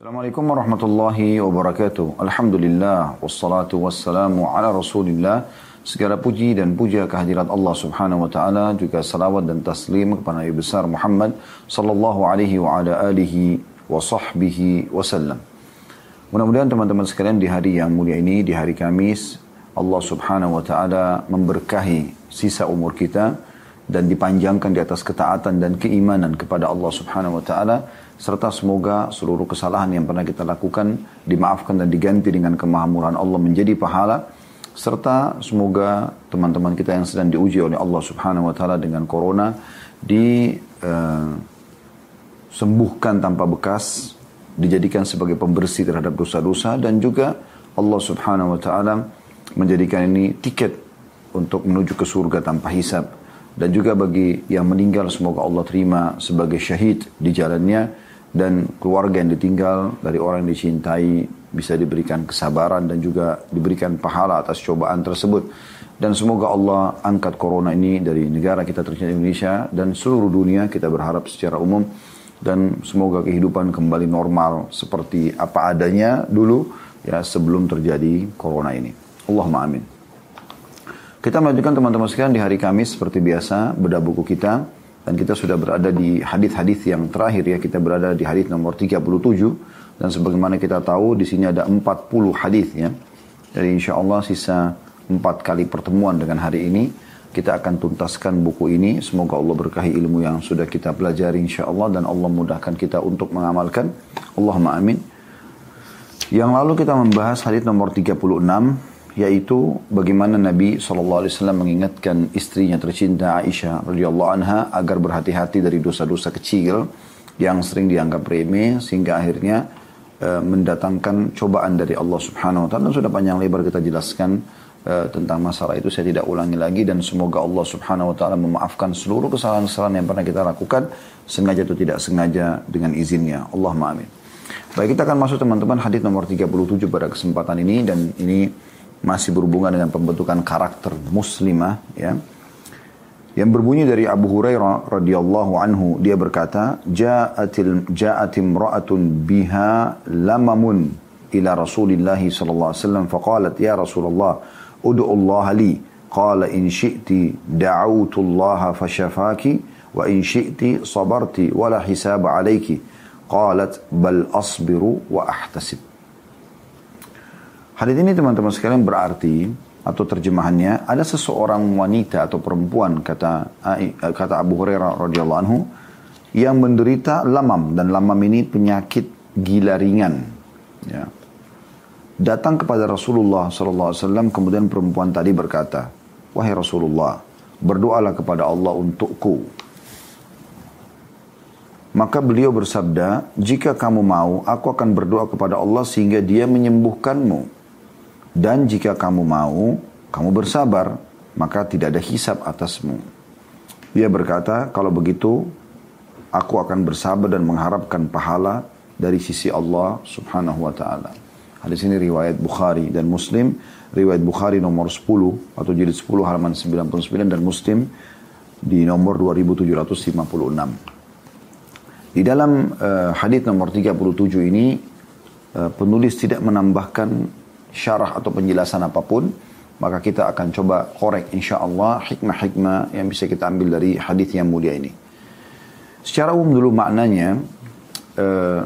Assalamualaikum warahmatullahi wabarakatuh. Alhamdulillah wassalatu wassalamu ala Rasulillah. Segala puji dan puja kehadirat Allah Subhanahu wa taala juga salawat dan taslim kepada Nabi besar Muhammad sallallahu alaihi wa ala alihi wa sahbihi wasallam. Mudah-mudahan teman-teman sekalian di hari yang mulia ini di hari Kamis Allah Subhanahu wa taala memberkahi sisa umur kita dan dipanjangkan di atas ketaatan dan keimanan kepada Allah Subhanahu wa taala serta semoga seluruh kesalahan yang pernah kita lakukan dimaafkan dan diganti dengan kemahamuran Allah menjadi pahala serta semoga teman-teman kita yang sedang diuji oleh Allah Subhanahu wa taala dengan corona disembuhkan uh, tanpa bekas dijadikan sebagai pembersih terhadap dosa-dosa dan juga Allah Subhanahu wa taala menjadikan ini tiket untuk menuju ke surga tanpa hisab dan juga bagi yang meninggal semoga Allah terima sebagai syahid di jalannya dan keluarga yang ditinggal dari orang yang dicintai bisa diberikan kesabaran dan juga diberikan pahala atas cobaan tersebut. Dan semoga Allah angkat corona ini dari negara kita tercinta Indonesia dan seluruh dunia kita berharap secara umum dan semoga kehidupan kembali normal seperti apa adanya dulu ya sebelum terjadi corona ini. Allahumma amin. Kita melanjutkan teman-teman sekalian di hari Kamis seperti biasa bedah buku kita. Dan kita sudah berada di hadis-hadis yang terakhir ya. Kita berada di hadis nomor 37 dan sebagaimana kita tahu di sini ada 40 hadis ya. Jadi insya Allah sisa empat kali pertemuan dengan hari ini kita akan tuntaskan buku ini. Semoga Allah berkahi ilmu yang sudah kita pelajari insya Allah. Dan Allah mudahkan kita untuk mengamalkan. Allahumma amin. Yang lalu kita membahas hadis nomor 36 yaitu bagaimana Nabi SAW mengingatkan istrinya tercinta Aisyah radhiyallahu anha agar berhati-hati dari dosa-dosa kecil yang sering dianggap remeh sehingga akhirnya e, mendatangkan cobaan dari Allah Subhanahu wa taala. Sudah panjang lebar kita jelaskan e, tentang masalah itu saya tidak ulangi lagi dan semoga Allah Subhanahu wa taala memaafkan seluruh kesalahan-kesalahan yang pernah kita lakukan sengaja atau tidak sengaja dengan izinnya. Allahumma amin. Baik, kita akan masuk teman-teman hadis nomor 37 pada kesempatan ini dan ini masih berhubungan dengan pembentukan karakter muslimah ya. Yang berbunyi dari Abu Hurairah radhiyallahu anhu dia berkata ja'atil ja'atim ra'atun biha lamamun ila Rasulillah sallallahu alaihi wasallam faqalat ya Rasulullah ud'u Allah li. Qala in syi'ti da'awtu Allah fashafaki wa in syi'ti sabarti wala hisab alayki. Qalat bal asbiru wa ahtasib Hadis ini teman-teman sekalian berarti atau terjemahannya ada seseorang wanita atau perempuan kata kata Abu Hurairah radhiyallahu anhu yang menderita lamam dan lamam ini penyakit gila ringan ya. datang kepada Rasulullah SAW kemudian perempuan tadi berkata wahai Rasulullah berdoalah kepada Allah untukku maka beliau bersabda, jika kamu mau, aku akan berdoa kepada Allah sehingga dia menyembuhkanmu. Dan jika kamu mau, kamu bersabar, maka tidak ada hisap atasmu. Dia berkata, kalau begitu, aku akan bersabar dan mengharapkan pahala dari sisi Allah subhanahu wa ta'ala. Hadis ini riwayat Bukhari dan Muslim. Riwayat Bukhari nomor 10 atau jilid 10 halaman 99 dan Muslim di nomor 2756. Di dalam uh, hadis nomor 37 ini uh, penulis tidak menambahkan syarah atau penjelasan apa pun, maka kita akan coba korek insya Allah hikmah-hikmah yang bisa kita ambil dari hadis yang mulia ini. Secara umum dulu maknanya, eh,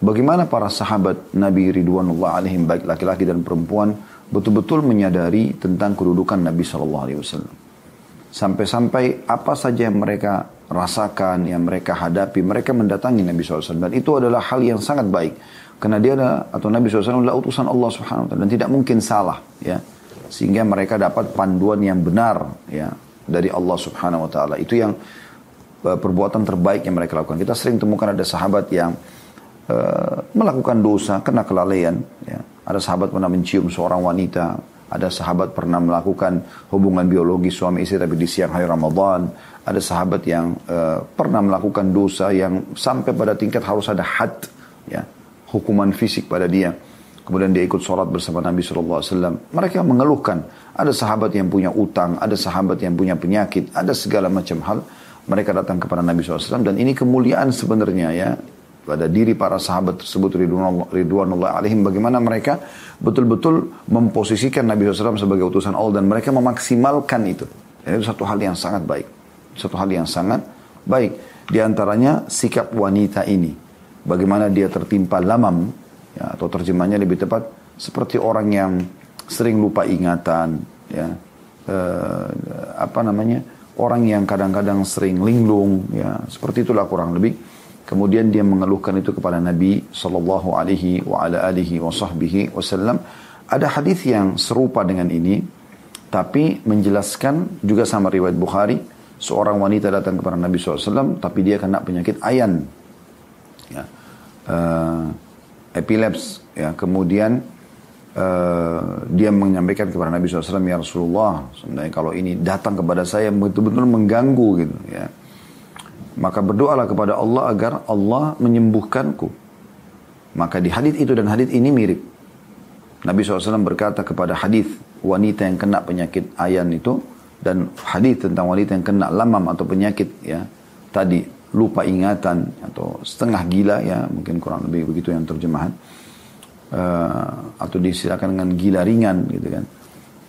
bagaimana para sahabat Nabi Ridwanullah alaihim baik laki-laki dan perempuan betul-betul menyadari tentang kedudukan Nabi Shallallahu Alaihi Wasallam. Sampai-sampai apa saja yang mereka rasakan, yang mereka hadapi, mereka mendatangi Nabi SAW. Dan itu adalah hal yang sangat baik. Karena dia adalah, atau Nabi SAW adalah utusan Allah Subhanahu Wa Taala dan tidak mungkin salah, ya. Sehingga mereka dapat panduan yang benar, ya, dari Allah Subhanahu Wa Taala. Itu yang uh, perbuatan terbaik yang mereka lakukan. Kita sering temukan ada sahabat yang uh, melakukan dosa kena kelalaian, ya. Ada sahabat pernah mencium seorang wanita, ada sahabat pernah melakukan hubungan biologi suami istri tapi di siang hari Ramadan. Ada sahabat yang uh, pernah melakukan dosa yang sampai pada tingkat harus ada had, ya hukuman fisik pada dia. Kemudian dia ikut sholat bersama Nabi SAW. Mereka mengeluhkan. Ada sahabat yang punya utang, ada sahabat yang punya penyakit, ada segala macam hal. Mereka datang kepada Nabi SAW dan ini kemuliaan sebenarnya ya. pada diri para sahabat tersebut ridwanullah alaihim bagaimana mereka betul-betul memposisikan Nabi SAW sebagai utusan Allah dan mereka memaksimalkan itu. Dan itu satu hal yang sangat baik. Satu hal yang sangat baik. Di antaranya sikap wanita ini. Bagaimana dia tertimpa lamam ya, atau terjemahnya lebih tepat seperti orang yang sering lupa ingatan ya. Eh, apa namanya? Orang yang kadang-kadang sering linglung ya. Seperti itulah kurang lebih. Kemudian dia mengeluhkan itu kepada Nabi sallallahu alaihi wa ala alihi wa sahbihi wasallam. Ada hadis yang serupa dengan ini tapi menjelaskan juga sama riwayat Bukhari. Seorang wanita datang kepada Nabi SAW tapi dia kena penyakit ayan ya. uh, epileps ya kemudian uh, dia menyampaikan kepada Nabi SAW ya Rasulullah sebenarnya kalau ini datang kepada saya betul-betul mengganggu gitu ya maka berdoalah kepada Allah agar Allah menyembuhkanku. Maka di hadis itu dan hadis ini mirip. Nabi SAW berkata kepada hadis wanita yang kena penyakit ayan itu dan hadis tentang wanita yang kena lamam atau penyakit ya tadi lupa ingatan atau setengah gila ya mungkin kurang lebih begitu yang terjemahan uh, atau disilakan dengan gila ringan gitu kan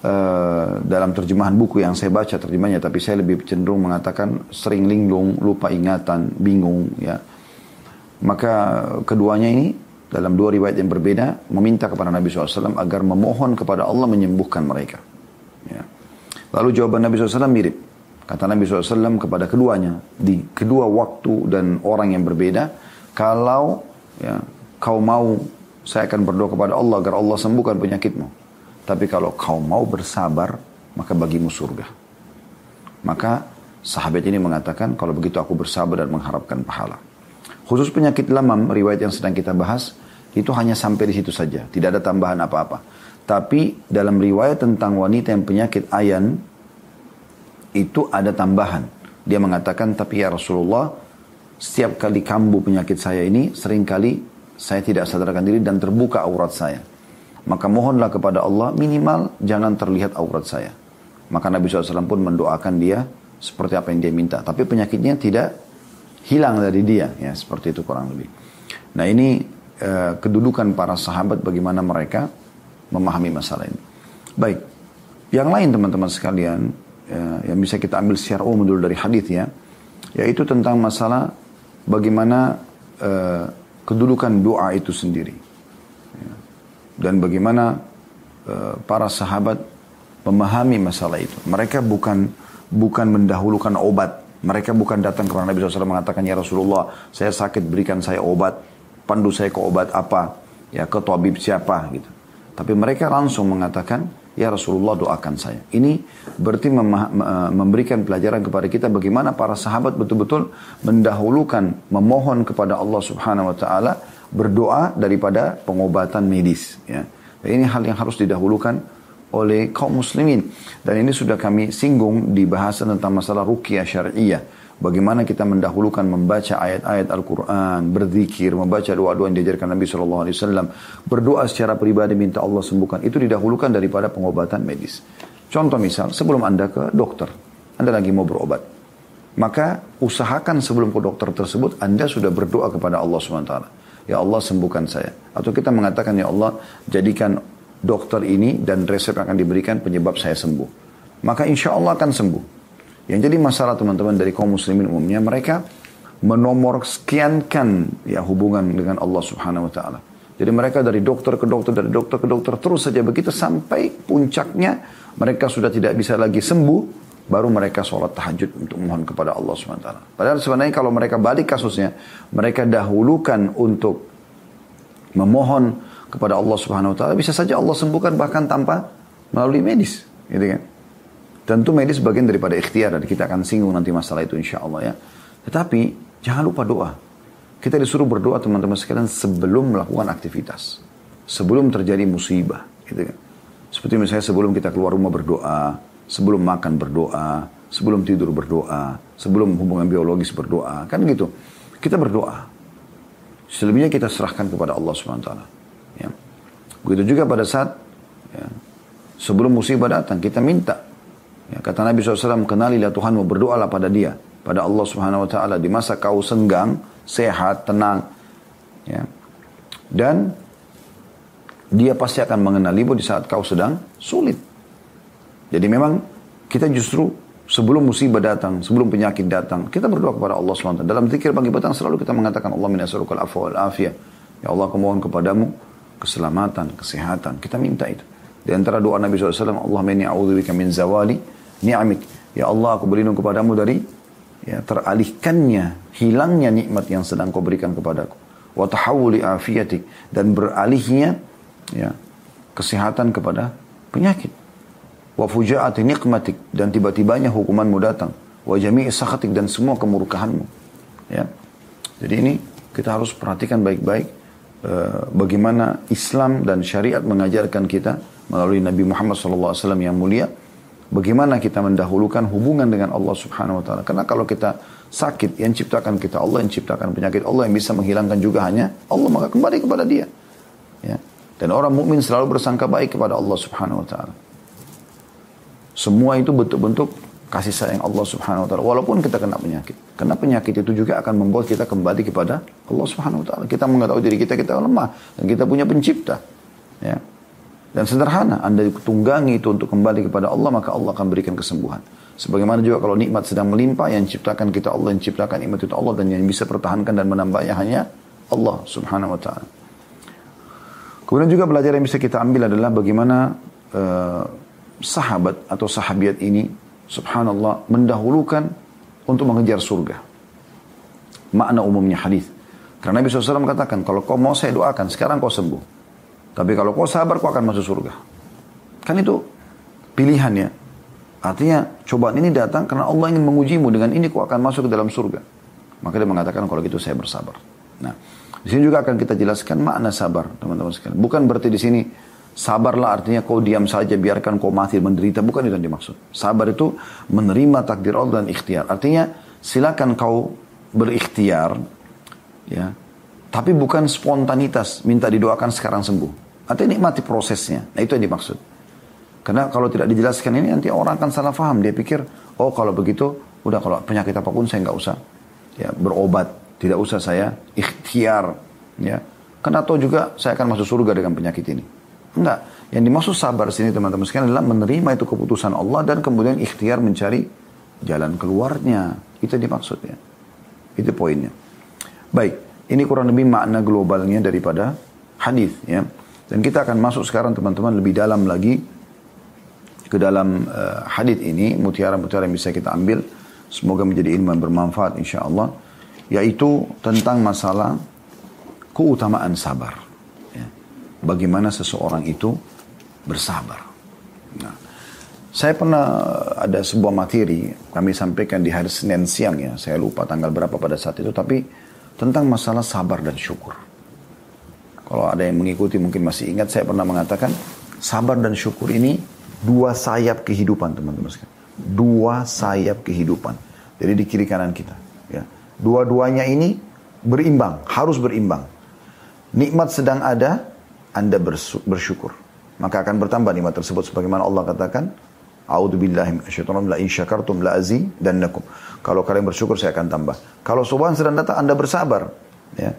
Uh, dalam terjemahan buku yang saya baca terjemahnya tapi saya lebih cenderung mengatakan sering linglung, lupa ingatan, bingung ya. Maka keduanya ini dalam dua riwayat yang berbeda meminta kepada Nabi SAW agar memohon kepada Allah menyembuhkan mereka. Ya. Lalu jawaban Nabi SAW mirip. Kata Nabi SAW kepada keduanya di kedua waktu dan orang yang berbeda, kalau ya, kau mau saya akan berdoa kepada Allah agar Allah sembuhkan penyakitmu. Tapi kalau kau mau bersabar, maka bagimu surga. Maka sahabat ini mengatakan, kalau begitu aku bersabar dan mengharapkan pahala. Khusus penyakit lamam, riwayat yang sedang kita bahas, itu hanya sampai di situ saja. Tidak ada tambahan apa-apa. Tapi dalam riwayat tentang wanita yang penyakit ayan, itu ada tambahan. Dia mengatakan, tapi ya Rasulullah, setiap kali kambuh penyakit saya ini, sering kali saya tidak sadarkan diri dan terbuka aurat saya. Maka mohonlah kepada Allah minimal jangan terlihat aurat saya. Maka Nabi SAW pun mendoakan dia seperti apa yang dia minta. Tapi penyakitnya tidak hilang dari dia. ya Seperti itu kurang lebih. Nah ini eh, kedudukan para sahabat bagaimana mereka memahami masalah ini. Baik. Yang lain teman-teman sekalian. Eh, yang bisa kita ambil secara umum dulu dari hadis ya. Yaitu tentang masalah bagaimana eh, kedudukan doa itu sendiri dan bagaimana uh, para sahabat memahami masalah itu. Mereka bukan bukan mendahulukan obat. Mereka bukan datang kepada Nabi SAW mengatakan, Ya Rasulullah, saya sakit, berikan saya obat. Pandu saya ke obat apa? Ya, ke tabib siapa? gitu. Tapi mereka langsung mengatakan, Ya Rasulullah doakan saya. Ini berarti memberikan pelajaran kepada kita bagaimana para sahabat betul-betul mendahulukan, memohon kepada Allah Subhanahu Wa Taala berdoa daripada pengobatan medis. Ya. Ini hal yang harus didahulukan oleh kaum muslimin. Dan ini sudah kami singgung di bahasan tentang masalah ruqyah syariah. Bagaimana kita mendahulukan membaca ayat-ayat Al-Quran, berzikir, membaca doa-doa yang diajarkan Nabi SAW, berdoa secara pribadi minta Allah sembuhkan. Itu didahulukan daripada pengobatan medis. Contoh misal, sebelum Anda ke dokter, Anda lagi mau berobat. Maka usahakan sebelum ke dokter tersebut, Anda sudah berdoa kepada Allah SWT. Ya Allah sembuhkan saya. Atau kita mengatakan ya Allah jadikan dokter ini dan resep akan diberikan penyebab saya sembuh. Maka insya Allah akan sembuh. Yang jadi masalah teman-teman dari kaum muslimin umumnya mereka menomor sekiankan ya hubungan dengan Allah Subhanahu wa taala. Jadi mereka dari dokter ke dokter, dari dokter ke dokter terus saja begitu sampai puncaknya mereka sudah tidak bisa lagi sembuh, baru mereka sholat tahajud untuk mohon kepada Allah SWT. Padahal sebenarnya kalau mereka balik kasusnya, mereka dahulukan untuk memohon kepada Allah Subhanahu Wa Taala, bisa saja Allah sembuhkan bahkan tanpa melalui medis, gitu kan? Tentu medis bagian daripada ikhtiar dan kita akan singgung nanti masalah itu insya Allah ya. Tetapi jangan lupa doa. Kita disuruh berdoa teman-teman sekalian sebelum melakukan aktivitas, sebelum terjadi musibah, gitu kan? Seperti misalnya sebelum kita keluar rumah berdoa, sebelum makan berdoa, sebelum tidur berdoa, sebelum hubungan biologis berdoa, kan gitu. Kita berdoa. Selebihnya kita serahkan kepada Allah SWT. Ya. Begitu juga pada saat ya, sebelum musibah datang, kita minta. Ya, kata Nabi SAW, kenalilah Tuhanmu, berdoalah pada dia, pada Allah Subhanahu Wa Taala di masa kau senggang, sehat, tenang. Ya. Dan dia pasti akan mengenalimu di saat kau sedang sulit. Jadi memang kita justru sebelum musibah datang, sebelum penyakit datang, kita berdoa kepada Allah SWT. Dalam zikir pagi petang selalu kita mengatakan Allah minasarukal afwa wal afiyah. Ya Allah aku mohon kepadamu keselamatan, kesehatan. Kita minta itu. Di antara doa Nabi SAW, Allah minni a'udzubika min zawali ni'amik. Ya Allah aku berlindung kepadamu dari ya, teralihkannya, hilangnya nikmat yang sedang kau berikan kepadaku. Wa tahawuli afiyatik. Dan beralihnya ya, kesehatan kepada penyakit. Wa fujaati nikmatik. Dan tiba-tibanya hukumanmu datang. Wa jami'i sakhatik dan semua kemurkahanmu. Ya. Jadi ini kita harus perhatikan baik-baik Eh, bagaimana Islam dan syariat mengajarkan kita melalui Nabi Muhammad SAW yang mulia, bagaimana kita mendahulukan hubungan dengan Allah Subhanahu Wa Taala. Karena kalau kita sakit, yang ciptakan kita Allah, yang ciptakan penyakit Allah, yang bisa menghilangkan juga hanya Allah, maka kembali kepada Dia. Ya. Dan orang mukmin selalu bersangka baik kepada Allah Subhanahu Wa Taala. Semua itu bentuk-bentuk kasih sayang Allah subhanahu wa ta'ala. Walaupun kita kena penyakit. Karena penyakit itu juga akan membuat kita kembali kepada Allah subhanahu wa ta'ala. Kita mengetahui diri kita, kita lemah. Dan kita punya pencipta. Ya. Dan sederhana, Anda tunggangi itu untuk kembali kepada Allah, maka Allah akan berikan kesembuhan. Sebagaimana juga kalau nikmat sedang melimpah, yang ciptakan kita Allah, yang ciptakan nikmat itu Allah, dan yang bisa pertahankan dan menambahnya hanya Allah subhanahu wa ta'ala. Kemudian juga pelajaran yang bisa kita ambil adalah bagaimana uh, sahabat atau sahabiat ini subhanallah mendahulukan untuk mengejar surga. Makna umumnya hadis. Karena Nabi SAW katakan, kalau kau mau saya doakan, sekarang kau sembuh. Tapi kalau kau sabar, kau akan masuk surga. Kan itu pilihannya. Artinya cobaan ini datang karena Allah ingin mengujimu dengan ini kau akan masuk ke dalam surga. Maka dia mengatakan kalau gitu saya bersabar. Nah, di sini juga akan kita jelaskan makna sabar, teman-teman sekalian. Bukan berarti di sini Sabarlah artinya kau diam saja, biarkan kau mati menderita. Bukan itu yang dimaksud. Sabar itu menerima takdir Allah dan ikhtiar. Artinya silakan kau berikhtiar, ya, tapi bukan spontanitas minta didoakan sekarang sembuh. Artinya nikmati prosesnya. Nah itu yang dimaksud. Karena kalau tidak dijelaskan ini nanti orang akan salah paham. Dia pikir, oh kalau begitu, udah kalau penyakit apa pun saya nggak usah ya berobat, tidak usah saya ikhtiar, ya. Karena atau juga saya akan masuk surga dengan penyakit ini. Enggak. Yang dimaksud sabar sini teman-teman sekalian adalah menerima itu keputusan Allah dan kemudian ikhtiar mencari jalan keluarnya. Itu dimaksudnya. Itu poinnya. Baik, ini kurang lebih makna globalnya daripada hadis ya. Dan kita akan masuk sekarang teman-teman lebih dalam lagi ke dalam uh, hadis ini mutiara-mutiara yang bisa kita ambil semoga menjadi ilmu yang bermanfaat insya Allah yaitu tentang masalah keutamaan sabar bagaimana seseorang itu bersabar. Nah, saya pernah ada sebuah materi kami sampaikan di hari Senin siang ya, saya lupa tanggal berapa pada saat itu, tapi tentang masalah sabar dan syukur. Kalau ada yang mengikuti mungkin masih ingat saya pernah mengatakan sabar dan syukur ini dua sayap kehidupan teman-teman sekalian. Dua sayap kehidupan. Jadi di kiri kanan kita. Ya. Dua-duanya ini berimbang, harus berimbang. Nikmat sedang ada, anda bersyukur. Maka akan bertambah nikmat tersebut sebagaimana Allah katakan, A'udzu billahi la in syakartum la. Kalau kalian bersyukur saya akan tambah. Kalau soban sedang datang Anda bersabar, ya.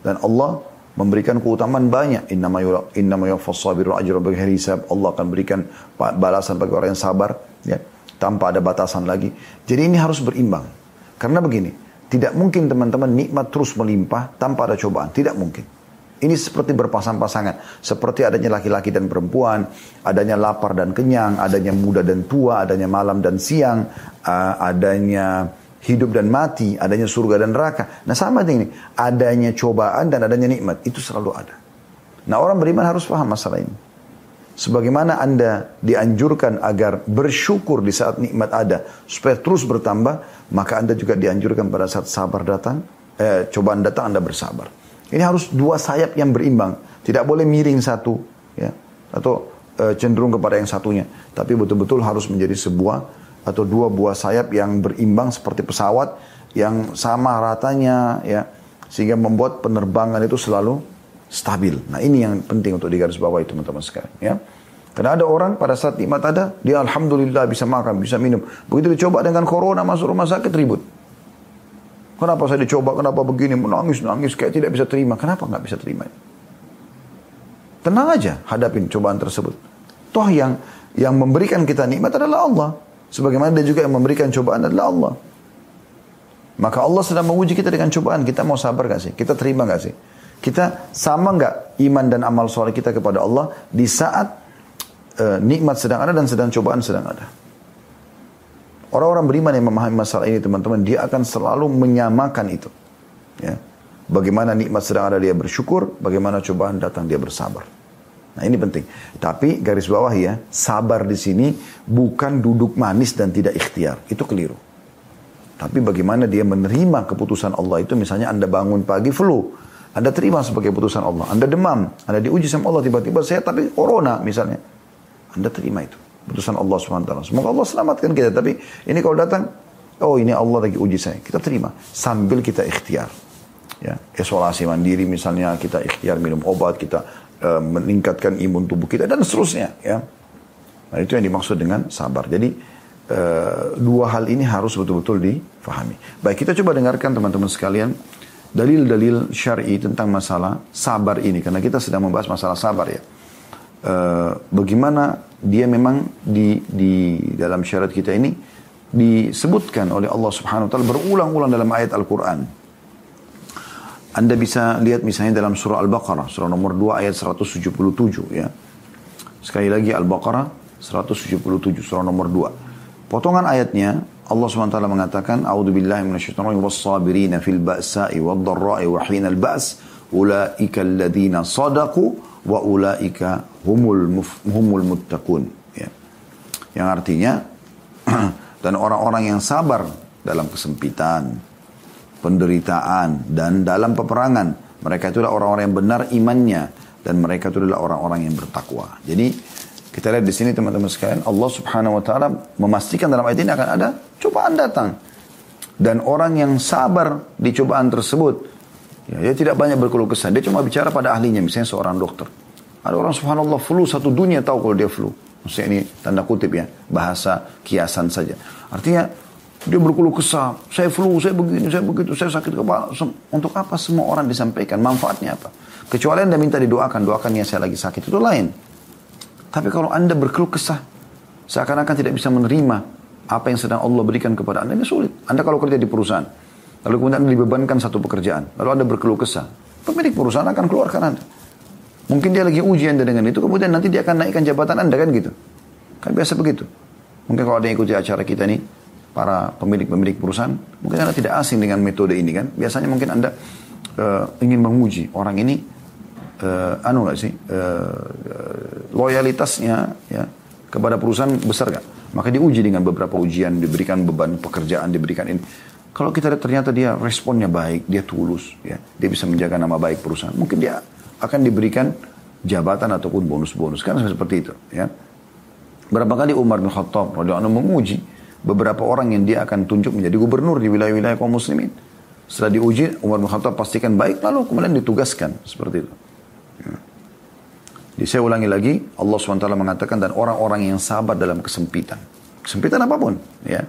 Dan Allah memberikan keutamaan banyak. Innama innama. Allah akan berikan balasan bagi orang yang sabar, ya. Tanpa ada batasan lagi. Jadi ini harus berimbang. Karena begini, tidak mungkin teman-teman nikmat terus melimpah tanpa ada cobaan. Tidak mungkin. Ini seperti berpasang-pasangan. Seperti adanya laki-laki dan perempuan, adanya lapar dan kenyang, adanya muda dan tua, adanya malam dan siang, adanya hidup dan mati, adanya surga dan neraka. Nah sama dengan ini, adanya cobaan dan adanya nikmat, itu selalu ada. Nah orang beriman harus paham masalah ini. Sebagaimana Anda dianjurkan agar bersyukur di saat nikmat ada, supaya terus bertambah, maka Anda juga dianjurkan pada saat sabar datang, eh, cobaan datang Anda bersabar. Ini harus dua sayap yang berimbang. Tidak boleh miring satu. ya Atau e, cenderung kepada yang satunya. Tapi betul-betul harus menjadi sebuah atau dua buah sayap yang berimbang seperti pesawat yang sama ratanya ya sehingga membuat penerbangan itu selalu stabil. Nah ini yang penting untuk digarisbawahi teman-teman sekalian ya. Karena ada orang pada saat nikmat ada, dia alhamdulillah bisa makan, bisa minum. Begitu dicoba dengan corona masuk rumah sakit ribut. Kenapa saya dicoba, kenapa begini, menangis, nangis, kayak tidak bisa terima. Kenapa nggak bisa terima? Tenang aja hadapin cobaan tersebut. Toh yang yang memberikan kita nikmat adalah Allah. Sebagaimana dia juga yang memberikan cobaan adalah Allah. Maka Allah sedang menguji kita dengan cobaan. Kita mau sabar gak sih? Kita terima gak sih? Kita sama gak iman dan amal soleh kita kepada Allah di saat uh, nikmat sedang ada dan sedang cobaan sedang ada. Orang-orang beriman yang memahami masalah ini teman-teman, dia akan selalu menyamakan itu. Ya. Bagaimana nikmat sedang ada dia bersyukur, bagaimana cobaan datang dia bersabar. Nah ini penting. Tapi garis bawah ya, sabar di sini bukan duduk manis dan tidak ikhtiar. Itu keliru. Tapi bagaimana dia menerima keputusan Allah itu misalnya Anda bangun pagi flu. Anda terima sebagai keputusan Allah. Anda demam. Anda diuji sama Allah tiba-tiba saya tapi corona misalnya. Anda terima itu. Keputusan Allah SWT. Semoga Allah selamatkan kita. Tapi ini kalau datang, oh ini Allah lagi uji saya. Kita terima. Sambil kita ikhtiar. Ya, isolasi mandiri misalnya kita ikhtiar minum obat, kita uh, meningkatkan imun tubuh kita dan seterusnya. Ya. Nah itu yang dimaksud dengan sabar. Jadi Uh, dua hal ini harus betul-betul difahami. Baik, kita coba dengarkan teman-teman sekalian dalil-dalil syar'i tentang masalah sabar ini karena kita sedang membahas masalah sabar ya. Uh, bagaimana dia memang di di dalam syarat kita ini disebutkan oleh Allah Subhanahu wa taala berulang-ulang dalam ayat Al-Qur'an. Anda bisa lihat misalnya dalam surah Al-Baqarah, surah nomor 2 ayat 177 ya. Sekali lagi Al-Baqarah 177 surah nomor 2. Potongan ayatnya Allah SWT mengatakan A'udzu billahi minasyaitonir was-sabirina fil ba'sa'i wad-dharra'i wa hinal ba's ulaika alladziina sadaqu wa ulaika humul humul muttaqun ya. Yang artinya dan orang-orang yang sabar dalam kesempitan, penderitaan dan dalam peperangan, mereka itulah orang-orang yang benar imannya dan mereka itu adalah orang-orang yang bertakwa. Jadi kita lihat di sini teman-teman sekalian, Allah Subhanahu wa taala memastikan dalam ayat ini akan ada cobaan datang. Dan orang yang sabar di cobaan tersebut, ya, dia tidak banyak berkeluh kesah. Dia cuma bicara pada ahlinya, misalnya seorang dokter. Ada orang subhanallah flu, satu dunia tahu kalau dia flu. Maksudnya ini tanda kutip ya, bahasa kiasan saja. Artinya dia berkeluh kesah, saya flu, saya begini, saya begitu, saya sakit kepala. Untuk apa semua orang disampaikan? Manfaatnya apa? Kecuali anda minta didoakan, doakan ya saya lagi sakit, itu lain. Tapi kalau anda berkeluh kesah, seakan-akan tidak bisa menerima apa yang sedang Allah berikan kepada anda, ini sulit. Anda kalau kerja di perusahaan, lalu kemudian anda dibebankan satu pekerjaan, lalu anda berkeluh kesah, pemilik perusahaan akan keluarkan anda. Mungkin dia lagi uji anda dengan itu, kemudian nanti dia akan naikkan jabatan anda kan gitu. Kan biasa begitu. Mungkin kalau ada yang ikuti acara kita nih, para pemilik-pemilik perusahaan, mungkin anda tidak asing dengan metode ini kan. Biasanya mungkin anda uh, ingin menguji orang ini uh, anu gak sih uh, loyalitasnya ya kepada perusahaan besar gak? Maka diuji dengan beberapa ujian, diberikan beban pekerjaan, diberikan ini. Kalau kita lihat ternyata dia responnya baik, dia tulus, ya, dia bisa menjaga nama baik perusahaan, mungkin dia akan diberikan jabatan ataupun bonus-bonus kan seperti itu, ya. Berapa kali Umar bin Khattab radhiyallahu menguji beberapa orang yang dia akan tunjuk menjadi gubernur di wilayah-wilayah kaum muslimin. Setelah diuji, Umar bin Khattab pastikan baik, lalu kemudian ditugaskan seperti itu. Ya. Saya ulangi lagi, Allah SWT mengatakan dan orang-orang yang sabar dalam kesempitan. Kesempitan apa pun, ya.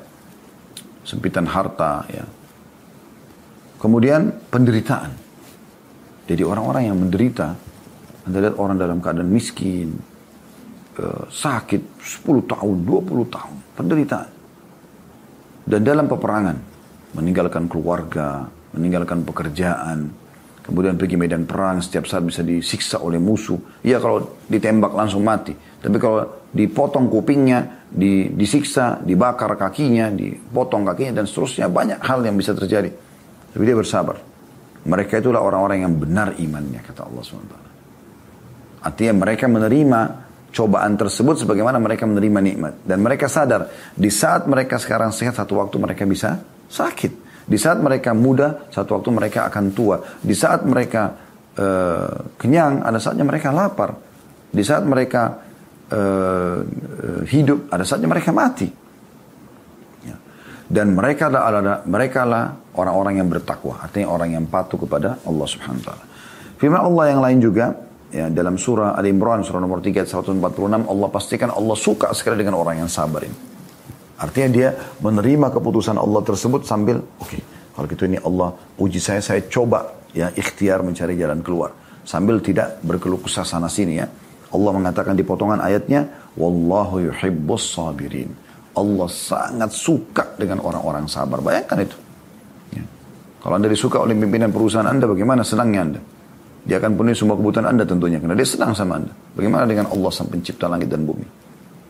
Sempitan harta, ya. Kemudian penderitaan. Jadi orang-orang yang menderita, Anda lihat orang dalam keadaan miskin, uh, sakit 10 tahun, 20 tahun, penderitaan. Dan dalam peperangan, meninggalkan keluarga, meninggalkan pekerjaan, Kemudian pergi medan perang, setiap saat bisa disiksa oleh musuh. Ya kalau ditembak langsung mati. Tapi kalau dipotong kupingnya, di, disiksa, dibakar kakinya, dipotong kakinya dan seterusnya. Banyak hal yang bisa terjadi. Tapi dia bersabar. Mereka itulah orang-orang yang benar imannya, kata Allah SWT. Artinya mereka menerima cobaan tersebut sebagaimana mereka menerima nikmat. Dan mereka sadar, di saat mereka sekarang sehat, satu waktu mereka bisa sakit. Di saat mereka muda, satu waktu mereka akan tua. Di saat mereka uh, kenyang, ada saatnya mereka lapar. Di saat mereka uh, hidup, ada saatnya mereka mati. Dan mereka adalah mereka lah orang-orang yang bertakwa, artinya orang yang patuh kepada Allah Subhanahu wa taala. Firman Allah yang lain juga ya dalam surah Al Imran surah nomor 3 146 Allah pastikan Allah suka sekali dengan orang yang sabar ini. Artinya dia menerima keputusan Allah tersebut sambil, oke, okay, Kalau gitu ini Allah uji saya, saya coba ya ikhtiar mencari jalan keluar. Sambil tidak berkeluh kesah sana sini ya. Allah mengatakan di potongan ayatnya, Wallahu yuhibbus sabirin. Allah sangat suka dengan orang-orang sabar. Bayangkan itu. Ya. Kalau anda disuka oleh pimpinan perusahaan anda, bagaimana senangnya anda? Dia akan penuhi semua kebutuhan anda tentunya. Karena dia senang sama anda. Bagaimana dengan Allah sang pencipta langit dan bumi?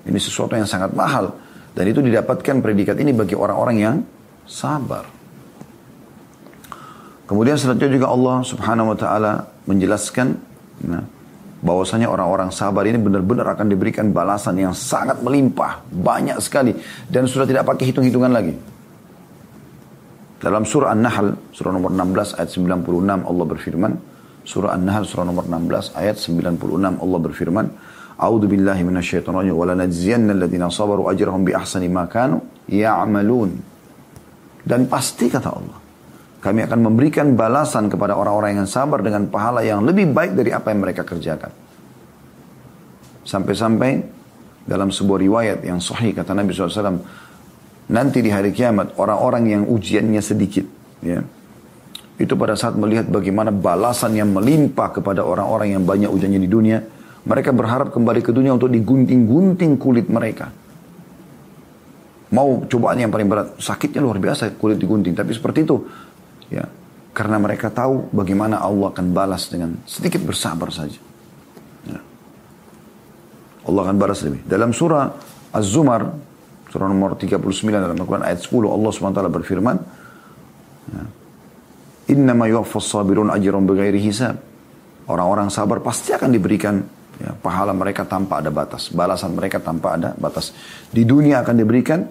Ini sesuatu yang sangat mahal. Dan itu didapatkan predikat ini bagi orang-orang yang sabar. Kemudian selanjutnya juga Allah subhanahu wa ta'ala menjelaskan nah, bahwasanya orang-orang sabar ini benar-benar akan diberikan balasan yang sangat melimpah, banyak sekali dan sudah tidak pakai hitung-hitungan lagi. Dalam surah An-Nahl, surah nomor 16 ayat 96 Allah berfirman, surah An-Nahl surah nomor 16 ayat 96 Allah berfirman, A'udzu billahi minasyaitonir rajim wa lanajziyanna alladziina sabaru ajrahum bi ahsani ma kanu ya'malun. Dan pasti kata Allah, kami akan memberikan balasan kepada orang-orang yang sabar dengan pahala yang lebih baik dari apa yang mereka kerjakan. Sampai-sampai dalam sebuah riwayat yang sahih kata Nabi SAW, nanti di hari kiamat orang-orang yang ujiannya sedikit, ya, itu pada saat melihat bagaimana balasan yang melimpah kepada orang-orang yang banyak ujiannya di dunia, mereka berharap kembali ke dunia untuk digunting-gunting kulit mereka. Mau cobaan yang paling berat, sakitnya luar biasa kulit digunting, tapi seperti itu Ya, karena mereka tahu bagaimana Allah akan balas dengan sedikit bersabar saja. Ya. Allah akan balas lebih. Dalam surah Az-Zumar, surah nomor 39 dalam Al-Quran ayat 10, Allah SWT berfirman, ya, Innama yuwaffas sabirun ajran bighairi hisab. Orang-orang sabar pasti akan diberikan ya, pahala mereka tanpa ada batas. Balasan mereka tanpa ada batas. Di dunia akan diberikan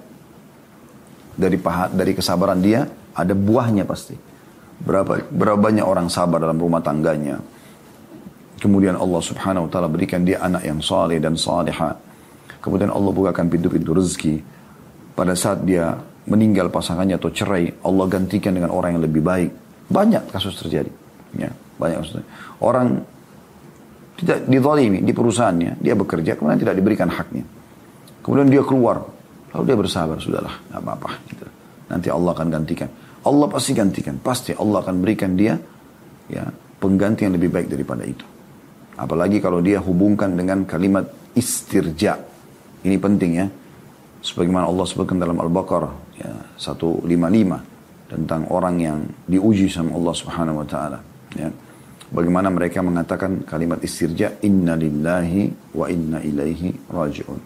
dari paha, dari kesabaran dia ada buahnya pasti. Berapa, berapa banyak orang sabar dalam rumah tangganya. Kemudian Allah subhanahu wa ta'ala berikan dia anak yang saleh dan saleha. Kemudian Allah bukakan pintu-pintu rezeki. Pada saat dia meninggal pasangannya atau cerai, Allah gantikan dengan orang yang lebih baik. Banyak kasus terjadi. Ya, banyak kasus terjadi. Orang tidak dizalimi di perusahaannya, dia bekerja, kemudian tidak diberikan haknya. Kemudian dia keluar, lalu dia bersabar, sudahlah, nggak apa-apa. Gitu. Nanti Allah akan gantikan. Allah pasti gantikan. Pasti Allah akan berikan dia ya pengganti yang lebih baik daripada itu. Apalagi kalau dia hubungkan dengan kalimat istirja. Ini penting ya. Sebagaimana Allah sebutkan dalam Al-Baqarah ya, 155 tentang orang yang diuji sama Allah Subhanahu wa taala ya. Bagaimana mereka mengatakan kalimat istirja inna lillahi wa inna ilaihi raji'un.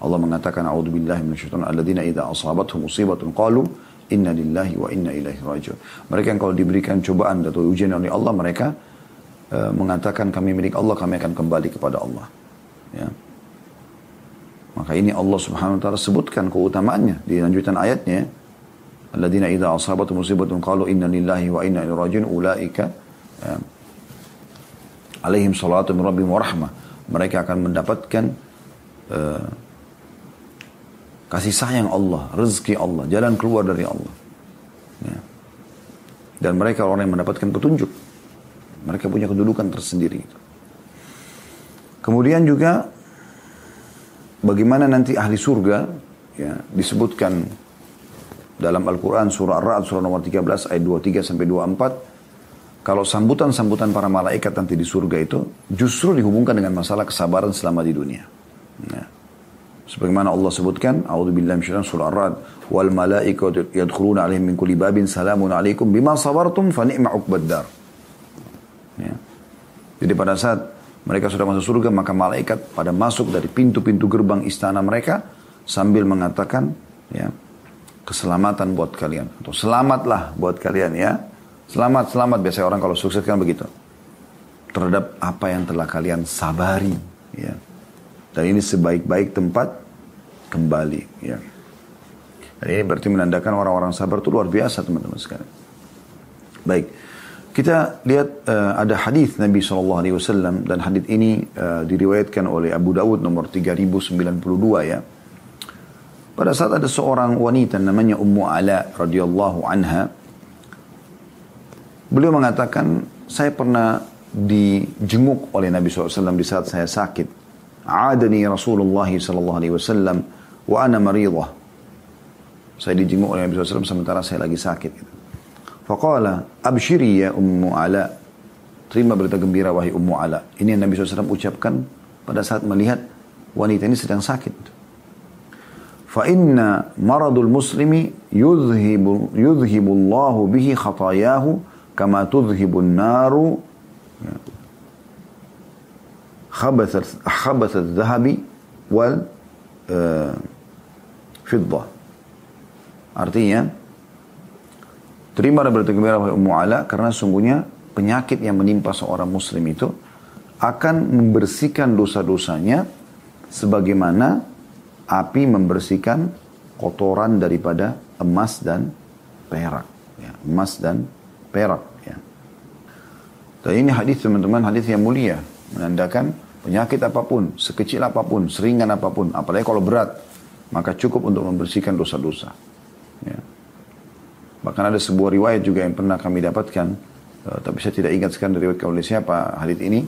Allah mengatakan a'udzubillahi minasyaitonir alladzina idza asabatuhum musibatun qalu Inna lillahi wa inna ilaihi rajiun. Mereka yang kalau diberikan cobaan atau ujian oleh Allah, mereka uh, mengatakan kami milik Allah, kami akan kembali kepada Allah. Ya. Maka ini Allah subhanahu wa ta'ala sebutkan keutamaannya di lanjutan ayatnya. Alladzina idha asabatu musibatun qalu inna lillahi wa inna ilaihi rajiun ulaika ya, alaihim salatu min rabbihim wa rahmah. Mereka akan mendapatkan uh, kasih sayang Allah, rezeki Allah, jalan keluar dari Allah. Ya. Dan mereka orang yang mendapatkan petunjuk. Mereka punya kedudukan tersendiri. Kemudian juga bagaimana nanti ahli surga ya, disebutkan dalam Al-Quran surah Ar-Ra'd surah nomor 13 ayat 23 sampai 24 kalau sambutan-sambutan para malaikat nanti di surga itu justru dihubungkan dengan masalah kesabaran selama di dunia. Ya. Sebagaimana Allah sebutkan, A'udzubillahi minasyaitonir surah Ar-Ra'd, wal malaikatu yadkhuluna 'alaihim min kulli babin salamun 'alaikum bima sabartum fa ni'ma dar. Ya. Jadi pada saat mereka sudah masuk surga, maka malaikat pada masuk dari pintu-pintu gerbang istana mereka sambil mengatakan, ya, keselamatan buat kalian atau selamatlah buat kalian ya. Selamat, selamat biasa orang kalau sukses kan begitu. Terhadap apa yang telah kalian sabari, ya. Dan ini sebaik-baik tempat kembali. Ya. Dan ini berarti menandakan orang-orang sabar itu luar biasa teman-teman sekalian. Baik. Kita lihat uh, ada hadis Nabi SAW dan hadis ini uh, diriwayatkan oleh Abu Dawud nomor 3092 ya. Pada saat ada seorang wanita namanya Ummu Ala radhiyallahu anha beliau mengatakan saya pernah dijenguk oleh Nabi SAW di saat saya sakit Adani Rasulullah sallallahu alaihi wasallam wa ana maridah. Saya dijenguk oleh Nabi SAW sementara saya lagi sakit. Faqala, abshiri ya Ummu Ala. Terima berita gembira wahai Ummu Ala. Ini yang Nabi SAW ucapkan pada saat melihat wanita ini sedang sakit. Fa inna maradul muslimi yudhibu, yudhibu Allahu bihi khatayahu kama tudhibu khabathat dhahabi wal uh, fiddah. Artinya, terima dan bergembira wahai Ummu Ala karena sungguhnya penyakit yang menimpa seorang muslim itu akan membersihkan dosa-dosanya sebagaimana api membersihkan kotoran daripada emas dan perak. Ya, emas dan perak. Ya. Dan ini hadis teman-teman, hadis yang mulia. Menandakan penyakit apa pun, sekecil apa pun, seringan apa pun, apalagi kalau berat, maka cukup untuk membersihkan dosa-dosa. Ya. Bahkan ada sebuah riwayat juga yang pernah kami dapatkan, uh, tapi saya tidak ingat sekarang riwayat oleh siapa hadis ini.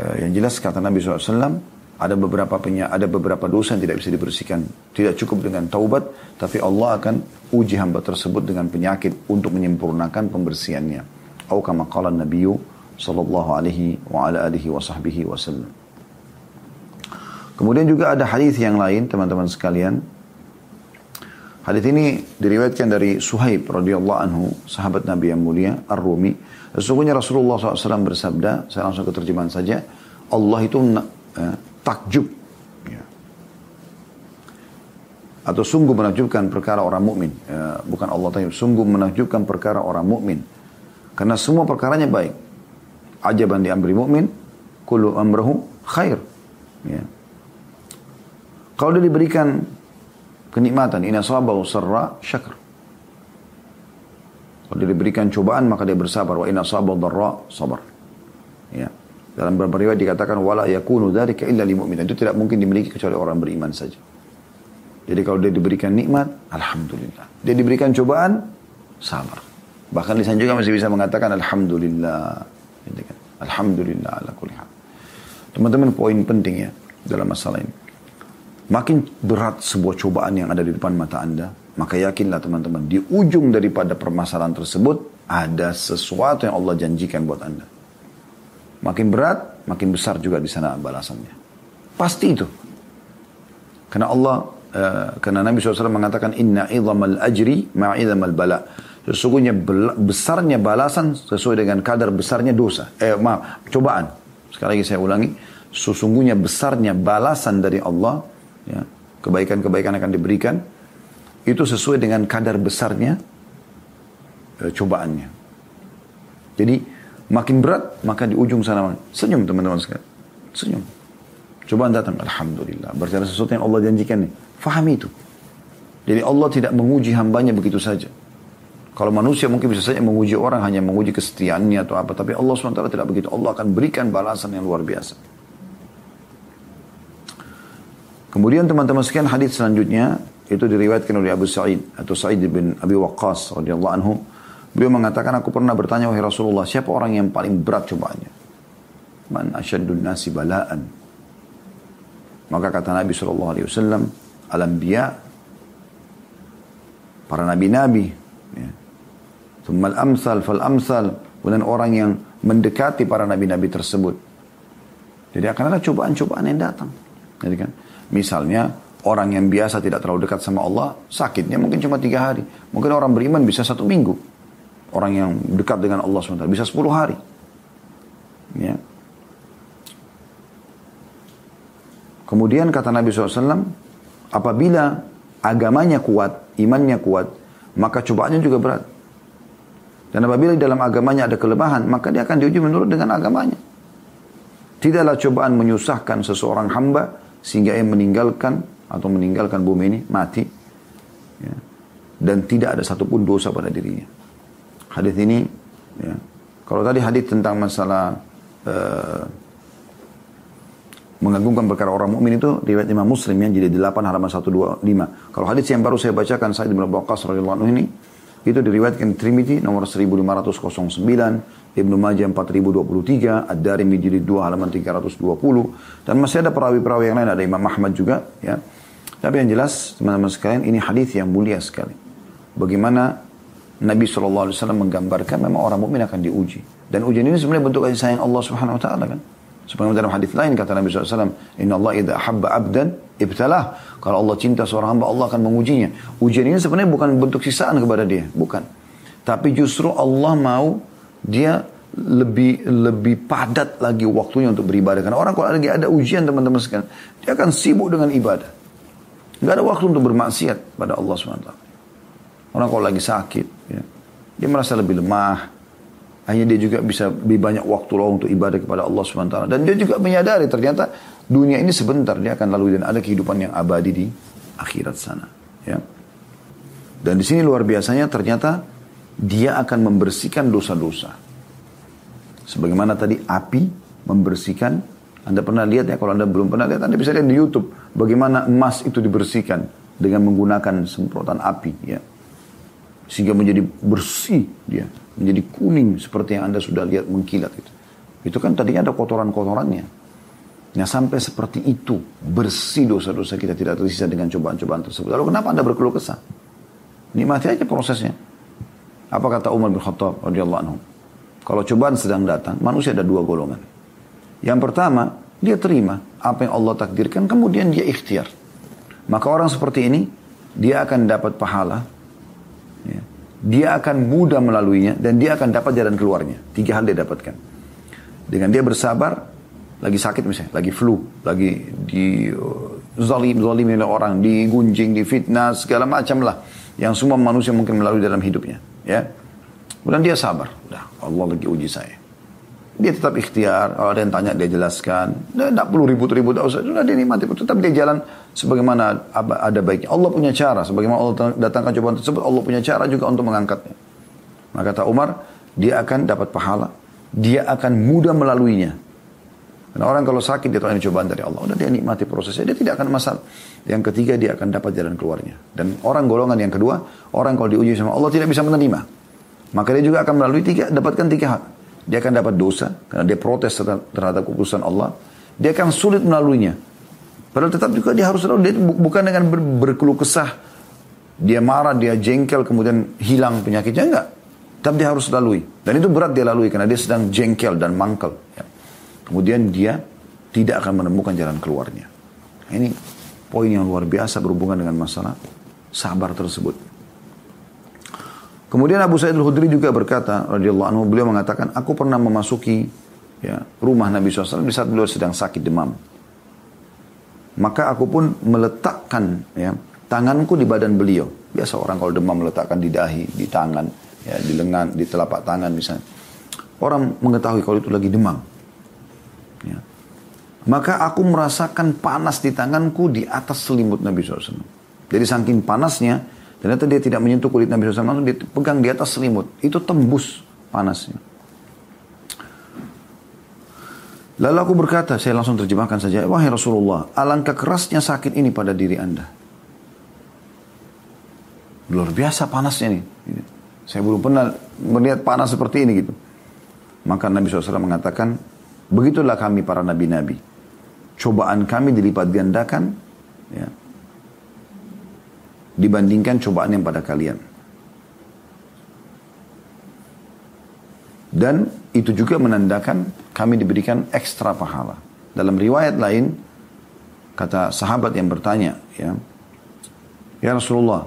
Uh, yang jelas kata Nabi SAW, ada beberapa penya, ada beberapa dosa yang tidak bisa dibersihkan. Tidak cukup dengan taubat, tapi Allah akan uji hamba tersebut dengan penyakit untuk menyempurnakan pembersihannya. Atau kama qala Nabi sallallahu alaihi wa ala alihi wa sahbihi wasallam. Kemudian juga ada hadis yang lain teman-teman sekalian Hadis ini diriwayatkan dari Suhaib radhiyallahu anhu, sahabat Nabi yang mulia, Ar-Rumi. Sesungguhnya Rasulullah SAW bersabda, saya langsung ke terjemahan saja, Allah itu eh, takjub. Ya. Atau sungguh menakjubkan perkara orang mukmin. Ya, bukan Allah takjub, sungguh menakjubkan perkara orang mukmin. Karena semua perkaranya baik. Ajaban diambil mukmin, kullu amrahu khair. Ya. Kalau dia diberikan kenikmatan. Ina sabahu sarra syakr. Kalau dia diberikan cobaan maka dia bersabar. Wa ina sabahu darra sabar. Ya. Dalam beberapa riwayat dikatakan wala yakunu dzalika illa lil mu'min. Itu tidak mungkin dimiliki kecuali orang beriman saja. Jadi kalau dia diberikan nikmat, alhamdulillah. Dia diberikan cobaan, sabar. Bahkan lisan juga masih bisa mengatakan alhamdulillah. Gitu kan? Alhamdulillah ala kulli hal. Teman-teman poin penting ya dalam masalah ini. Makin berat sebuah cobaan yang ada di depan mata Anda, maka yakinlah teman-teman, di ujung daripada permasalahan tersebut ada sesuatu yang Allah janjikan buat Anda. Makin berat, makin besar juga di sana balasannya. Pasti itu. Karena Allah, uh, karena Nabi SAW mengatakan, Inna idhamal ajri ma'idhamal bala. Sesungguhnya besarnya balasan sesuai dengan kadar besarnya dosa. Eh, maaf, cobaan. Sekali lagi saya ulangi. Sesungguhnya besarnya balasan dari Allah ya, kebaikan-kebaikan akan diberikan, itu sesuai dengan kadar besarnya e, cobaannya. Jadi makin berat, maka di ujung sana senyum teman-teman sekalian. Senyum. Cobaan datang, Alhamdulillah. Berarti ada sesuatu yang Allah janjikan nih. Fahami itu. Jadi Allah tidak menguji hambanya begitu saja. Kalau manusia mungkin bisa saja menguji orang hanya menguji kesetiaannya atau apa. Tapi Allah SWT tidak begitu. Allah akan berikan balasan yang luar biasa. Kemudian teman-teman sekian hadis selanjutnya itu diriwayatkan oleh Abu Sa'id atau Sa'id bin Abi Waqqas radhiyallahu anhu. Beliau mengatakan aku pernah bertanya wahai Rasulullah, siapa orang yang paling berat cobaannya? Man asyaddun nasi bala'an. Maka kata Nabi sallallahu alaihi wasallam, al-anbiya para nabi-nabi ya. Thumma al-amsal fal-amsal kemudian orang yang mendekati para nabi-nabi tersebut. Jadi akan ada cobaan-cobaan yang datang. Jadi kan Misalnya orang yang biasa tidak terlalu dekat sama Allah, sakitnya mungkin cuma tiga hari. Mungkin orang beriman bisa satu minggu. Orang yang dekat dengan Allah SWT bisa sepuluh hari. Ya. Kemudian kata Nabi SAW, apabila agamanya kuat, imannya kuat, maka cobaannya juga berat. Dan apabila dalam agamanya ada kelemahan, maka dia akan diuji menurut dengan agamanya. Tidaklah cobaan menyusahkan seseorang hamba sehingga ia meninggalkan atau meninggalkan bumi ini mati ya, dan tidak ada satupun dosa pada dirinya. Hadis ini ya, kalau tadi hadis tentang masalah uh, mengagungkan perkara orang mukmin itu riwayat Imam Muslim yang jadi 8 halaman 125. Kalau hadis yang baru saya bacakan Sa'id bin Waqqas radhiyallahu anhu ini itu diriwayatkan Trimidi nomor 1509, Ibnu Majah 4023, Ad-Darimi jilid 2 halaman 320 dan masih ada perawi-perawi yang lain ada Imam Ahmad juga ya. Tapi yang jelas teman-teman sekalian ini hadis yang mulia sekali. Bagaimana Nabi SAW menggambarkan memang orang mukmin akan diuji. Dan ujian ini sebenarnya bentuk kasih sayang Allah Subhanahu Wa Taala kan. Sebagaimana dalam hadis lain kata Nabi SAW, Inna Allah idha habba abdan ibtalah. Kalau Allah cinta seorang hamba, Allah akan mengujinya. Ujian ini sebenarnya bukan bentuk sisaan kepada dia. Bukan. Tapi justru Allah mau dia lebih lebih padat lagi waktunya untuk beribadah. Karena orang kalau lagi ada ujian teman-teman sekalian, dia akan sibuk dengan ibadah. Gak ada waktu untuk bermaksiat pada Allah SWT. Orang kalau lagi sakit, ya, dia merasa lebih lemah, hanya dia juga bisa lebih banyak waktu loh untuk ibadah kepada Allah SWT. Dan dia juga menyadari ternyata dunia ini sebentar dia akan lalu dan ada kehidupan yang abadi di akhirat sana. Ya. Dan di sini luar biasanya ternyata dia akan membersihkan dosa-dosa. Sebagaimana tadi api membersihkan. Anda pernah lihat ya, kalau Anda belum pernah lihat, Anda bisa lihat di Youtube. Bagaimana emas itu dibersihkan dengan menggunakan semprotan api. Ya. Sehingga menjadi bersih dia menjadi kuning seperti yang Anda sudah lihat mengkilat itu. Itu kan tadinya ada kotoran-kotorannya. Nah sampai seperti itu bersih dosa-dosa kita tidak tersisa dengan cobaan-cobaan tersebut. Lalu kenapa Anda berkeluh kesah? Nikmati aja prosesnya. Apa kata Umar bin Khattab radhiyallahu anhu? Kalau cobaan sedang datang, manusia ada dua golongan. Yang pertama, dia terima apa yang Allah takdirkan, kemudian dia ikhtiar. Maka orang seperti ini, dia akan dapat pahala dia akan mudah melaluinya dan dia akan dapat jalan keluarnya. Tiga hal dia dapatkan. Dengan dia bersabar, lagi sakit misalnya, lagi flu, lagi di uh, zalim, zalim oleh orang, digunjing, difitnah, segala macam lah. Yang semua manusia mungkin melalui dalam hidupnya. Ya. Kemudian dia sabar. Udah, Allah lagi uji saya. Dia tetap ikhtiar, kalau ada yang tanya dia jelaskan. Dia tidak perlu ribut-ribut, sudah dia nikmati. Tetap dia jalan sebagaimana ada baiknya. Allah punya cara, sebagaimana Allah datangkan cobaan tersebut, Allah punya cara juga untuk mengangkatnya. Maka kata Umar, dia akan dapat pahala, dia akan mudah melaluinya. Karena orang kalau sakit dia tahu ini cobaan dari Allah, udah dia nikmati prosesnya, dia tidak akan masalah. Yang ketiga dia akan dapat jalan keluarnya. Dan orang golongan yang kedua, orang kalau diuji sama Allah tidak bisa menerima. Maka dia juga akan melalui tiga, dapatkan tiga hal. Dia akan dapat dosa karena dia protes terhadap keputusan Allah. Dia akan sulit melaluinya. Padahal tetap juga dia harus lalu. Dia bukan dengan ber, berkeluh kesah. Dia marah, dia jengkel, kemudian hilang penyakitnya. Enggak. Tapi dia harus lalui. Dan itu berat dia lalui karena dia sedang jengkel dan mangkel. Ya. Kemudian dia tidak akan menemukan jalan keluarnya. Ini poin yang luar biasa berhubungan dengan masalah sabar tersebut. Kemudian Abu Sa'id al-Khudri juga berkata, radhiyallahu anhu, beliau mengatakan, aku pernah memasuki ya, rumah Nabi SAW di saat beliau sedang sakit demam. Maka aku pun meletakkan ya, tanganku di badan beliau. Biasa orang kalau demam meletakkan di dahi, di tangan, ya, di lengan, di telapak tangan misalnya. Orang mengetahui kalau itu lagi demam. Ya. Maka aku merasakan panas di tanganku di atas selimut Nabi SAW. Jadi saking panasnya, Ternyata dia tidak menyentuh kulit Nabi SAW, langsung dia pegang di atas selimut. Itu tembus panasnya. Lalu aku berkata, saya langsung terjemahkan saja, Wahai Rasulullah, alangkah kerasnya sakit ini pada diri anda. Luar biasa panasnya nih. Saya belum pernah melihat panas seperti ini gitu. Maka Nabi SAW mengatakan, begitulah kami para nabi-nabi. Cobaan kami dilipat gandakan, ya, dibandingkan cobaan yang pada kalian. Dan itu juga menandakan kami diberikan ekstra pahala. Dalam riwayat lain, kata sahabat yang bertanya, ya, ya Rasulullah,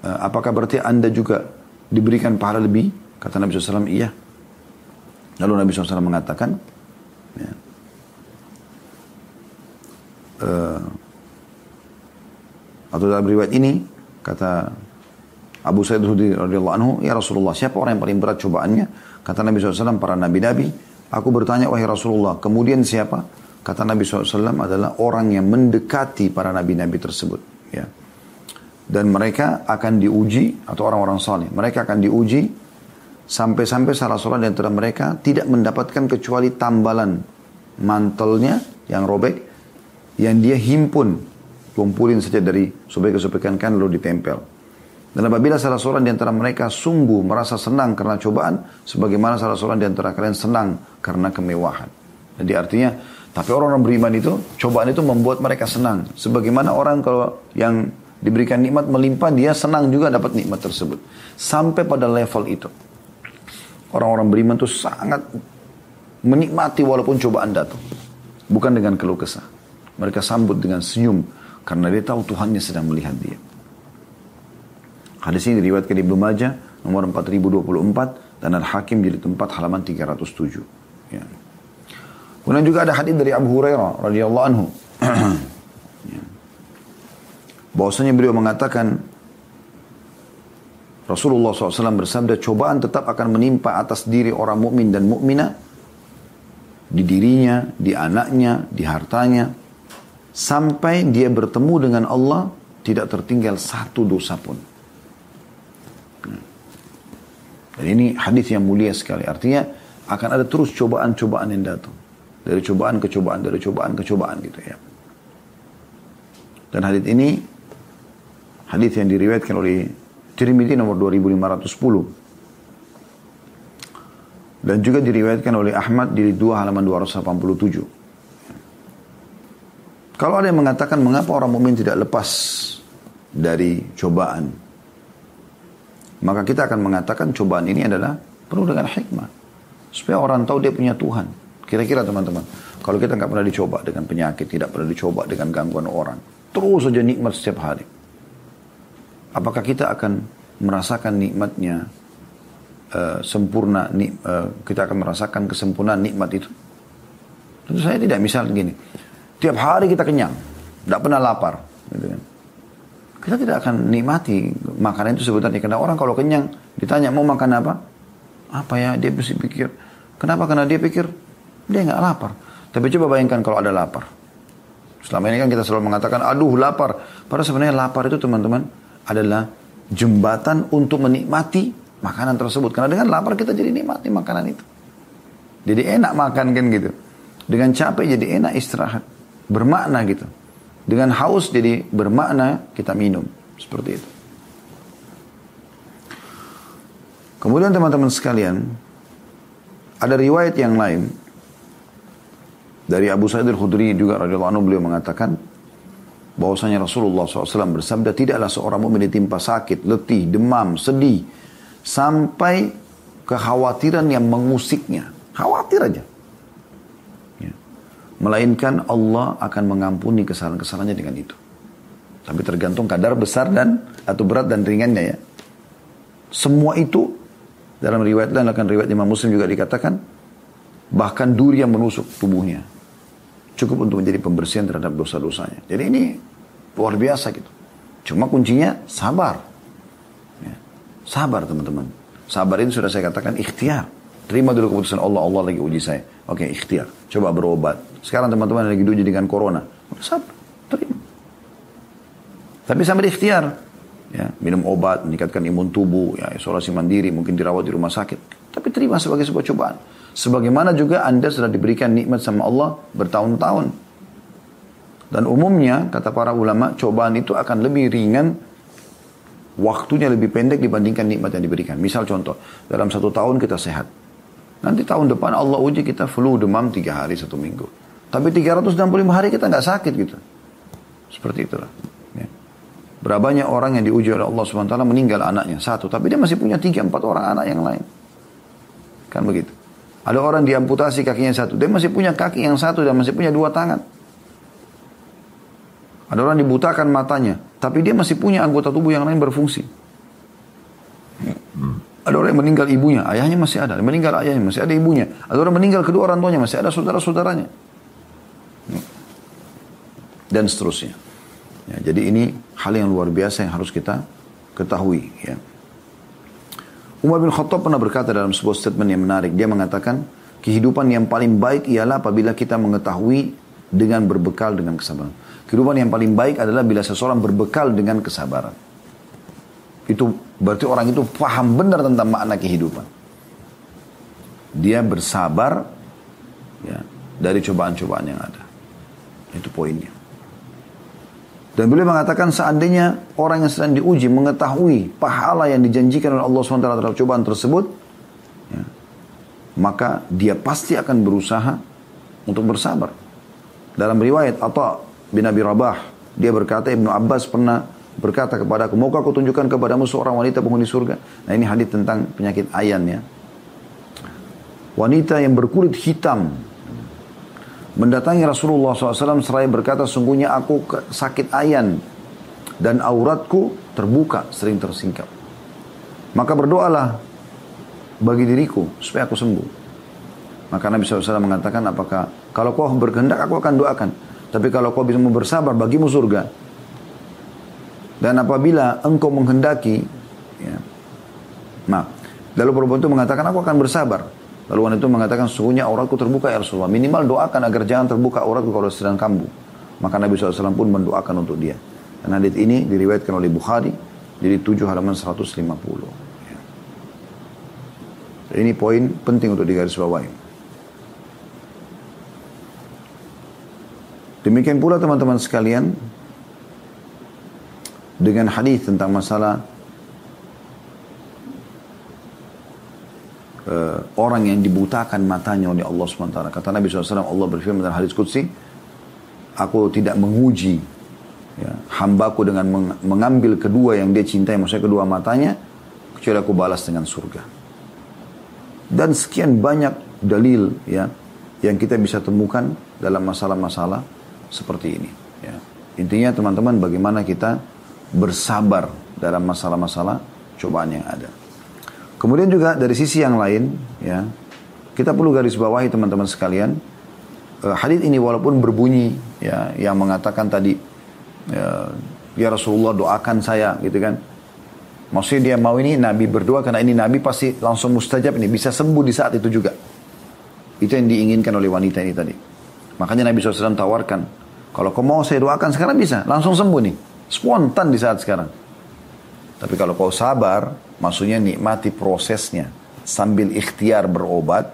eh, apakah berarti anda juga diberikan pahala lebih? Kata Nabi SAW, iya. Lalu Nabi SAW mengatakan, ya, uh, atau dalam riwayat ini kata Abu Sa'id Hudri radhiyallahu anhu, "Ya Rasulullah, siapa orang yang paling berat cobaannya?" Kata Nabi SAW, para nabi-nabi. Aku bertanya, "Wahai Rasulullah, kemudian siapa?" Kata Nabi SAW adalah orang yang mendekati para nabi-nabi tersebut. Ya. Dan mereka akan diuji, atau orang-orang saleh, mereka akan diuji sampai-sampai salah seorang di antara mereka tidak mendapatkan kecuali tambalan mantelnya yang robek, yang dia himpun kumpulin saja dari sobekan-sobekan kan lalu ditempel. Dan apabila salah seorang di antara mereka sungguh merasa senang karena cobaan, sebagaimana salah seorang di antara kalian senang karena kemewahan. Jadi artinya, tapi orang-orang beriman itu, cobaan itu membuat mereka senang. Sebagaimana orang kalau yang Diberikan nikmat melimpah, dia senang juga dapat nikmat tersebut. Sampai pada level itu. Orang-orang beriman itu sangat menikmati walaupun cobaan datang. Bukan dengan keluh kesah. Mereka sambut dengan senyum. Karena dia tahu Tuhannya sedang melihat dia. Hadis ini diriwayatkan Ibnu Majah nomor 4024 dan Al-Hakim jadi tempat halaman 307. Ya. Kemudian juga ada hadis dari Abu Hurairah radhiyallahu anhu. ya. Bahwasanya beliau mengatakan Rasulullah SAW bersabda, cobaan tetap akan menimpa atas diri orang mukmin dan mukminah di dirinya, di anaknya, di hartanya, sampai dia bertemu dengan Allah tidak tertinggal satu dosa pun. Dan ini hadis yang mulia sekali. Artinya akan ada terus cobaan-cobaan yang datang. Dari cobaan ke cobaan, dari cobaan ke cobaan gitu ya. Dan hadis ini hadis yang diriwayatkan oleh Tirmidzi nomor 2510. Dan juga diriwayatkan oleh Ahmad di dua halaman 287. Kalau ada yang mengatakan mengapa orang mukmin tidak lepas dari cobaan, maka kita akan mengatakan cobaan ini adalah penuh dengan hikmah. Supaya orang tahu dia punya Tuhan. Kira-kira teman-teman, kalau kita nggak pernah dicoba dengan penyakit, tidak pernah dicoba dengan gangguan orang, terus saja nikmat setiap hari. Apakah kita akan merasakan nikmatnya uh, sempurna, uh, kita akan merasakan kesempurnaan nikmat itu? Tentu saya tidak misal gini, tiap hari kita kenyang, tidak pernah lapar, gitu kan kita tidak akan nikmati makanan itu sebenarnya. Karena orang kalau kenyang ditanya mau makan apa, apa ya dia mesti pikir. Kenapa? Karena dia pikir dia nggak lapar. Tapi coba bayangkan kalau ada lapar. Selama ini kan kita selalu mengatakan, aduh lapar. Padahal sebenarnya lapar itu teman-teman adalah jembatan untuk menikmati makanan tersebut. Karena dengan lapar kita jadi nikmati makanan itu. Jadi enak makan kan gitu. Dengan capek jadi enak istirahat. Bermakna gitu. Dengan haus jadi bermakna kita minum. Seperti itu. Kemudian teman-teman sekalian, ada riwayat yang lain dari Abu Sa'id al-Khudri juga radhiyallahu anhu beliau mengatakan bahwasanya Rasulullah SAW bersabda tidaklah seorang mukmin ditimpa sakit, letih, demam, sedih sampai kekhawatiran yang mengusiknya. Khawatir aja. Melainkan Allah akan mengampuni kesalahan-kesalahannya dengan itu. Tapi tergantung kadar besar dan atau berat dan ringannya ya. Semua itu dalam riwayat lain akan riwayat Imam Muslim juga dikatakan bahkan duri yang menusuk tubuhnya cukup untuk menjadi pembersihan terhadap dosa-dosanya. Jadi ini luar biasa gitu. Cuma kuncinya sabar. Ya. Sabar teman-teman. Sabar ini sudah saya katakan ikhtiar. Terima dulu keputusan Allah. Allah lagi uji saya. Oke, okay, ikhtiar. Coba berobat. Sekarang teman-teman lagi diuji dengan corona. Sabar, terima. Tapi sambil ikhtiar. Ya, minum obat, meningkatkan imun tubuh, ya, isolasi mandiri, mungkin dirawat di rumah sakit. Tapi terima sebagai sebuah cobaan. Sebagaimana juga Anda sudah diberikan nikmat sama Allah bertahun-tahun. Dan umumnya, kata para ulama, cobaan itu akan lebih ringan waktunya lebih pendek dibandingkan nikmat yang diberikan. Misal contoh, dalam satu tahun kita sehat. Nanti tahun depan Allah uji kita flu demam tiga hari satu minggu. Tapi 365 hari kita nggak sakit gitu. Seperti itulah. Ya. Berapa orang yang diuji oleh Allah SWT meninggal anaknya satu. Tapi dia masih punya tiga empat orang anak yang lain. Kan begitu. Ada orang diamputasi kakinya satu. Dia masih punya kaki yang satu dan masih punya dua tangan. Ada orang dibutakan matanya. Tapi dia masih punya anggota tubuh yang lain berfungsi. Meninggal ibunya, ayahnya masih ada. Meninggal ayahnya, masih ada ibunya. Ada orang meninggal kedua orang tuanya, masih ada saudara-saudaranya. Dan seterusnya. Ya, jadi ini hal yang luar biasa yang harus kita ketahui. Ya. Umar bin Khattab pernah berkata dalam sebuah statement yang menarik. Dia mengatakan, kehidupan yang paling baik ialah apabila kita mengetahui dengan berbekal dengan kesabaran. Kehidupan yang paling baik adalah bila seseorang berbekal dengan kesabaran. Itu berarti orang itu paham benar tentang makna kehidupan. Dia bersabar ya, dari cobaan-cobaan yang ada. Itu poinnya. Dan beliau mengatakan seandainya orang yang sedang diuji mengetahui pahala yang dijanjikan oleh Allah SWT terhadap cobaan tersebut, ya, maka dia pasti akan berusaha untuk bersabar. Dalam riwayat Atta bin Abi Rabah, dia berkata Ibnu Abbas pernah berkata kepada aku, maukah aku tunjukkan kepadamu seorang wanita penghuni surga? Nah ini hadis tentang penyakit ayan ya. Wanita yang berkulit hitam mendatangi Rasulullah SAW seraya berkata, sungguhnya aku sakit ayan dan auratku terbuka, sering tersingkap. Maka berdoalah bagi diriku supaya aku sembuh. Maka Nabi SAW mengatakan, apakah kalau kau berkehendak aku akan doakan. Tapi kalau kau bisa bersabar bagimu surga. Dan apabila engkau menghendaki, ya, nah, lalu perempuan itu mengatakan aku akan bersabar. Lalu wanita itu mengatakan sesungguhnya auratku terbuka ya Rasulullah. Minimal doakan agar jangan terbuka auratku kalau sedang kambuh. Maka Nabi SAW pun mendoakan untuk dia. Dan hadis ini diriwayatkan oleh Bukhari jadi 7 halaman 150. Ya. Ini poin penting untuk digarisbawahi. Demikian pula teman-teman sekalian, dengan hadis tentang masalah uh, orang yang dibutakan matanya oleh Allah SWT. Kata Nabi SAW, Allah berfirman dalam hadis Qudsi, aku tidak menguji ya, hambaku dengan meng mengambil kedua yang dia cintai, maksudnya kedua matanya, kecuali aku balas dengan surga. Dan sekian banyak dalil ya yang kita bisa temukan dalam masalah-masalah seperti ini. Ya. Intinya teman-teman bagaimana kita bersabar dalam masalah-masalah cobaan yang ada. Kemudian juga dari sisi yang lain, ya, kita perlu garis bawahi teman-teman sekalian, uh, hadis ini walaupun berbunyi, ya, yang mengatakan tadi, ya, ya Rasulullah doakan saya, gitu kan. Maksudnya dia mau ini Nabi berdoa karena ini Nabi pasti langsung mustajab ini bisa sembuh di saat itu juga. Itu yang diinginkan oleh wanita ini tadi. Makanya Nabi SAW tawarkan, kalau kau mau saya doakan sekarang bisa, langsung sembuh nih. Spontan di saat sekarang. Tapi kalau kau sabar, maksudnya nikmati prosesnya. Sambil ikhtiar berobat,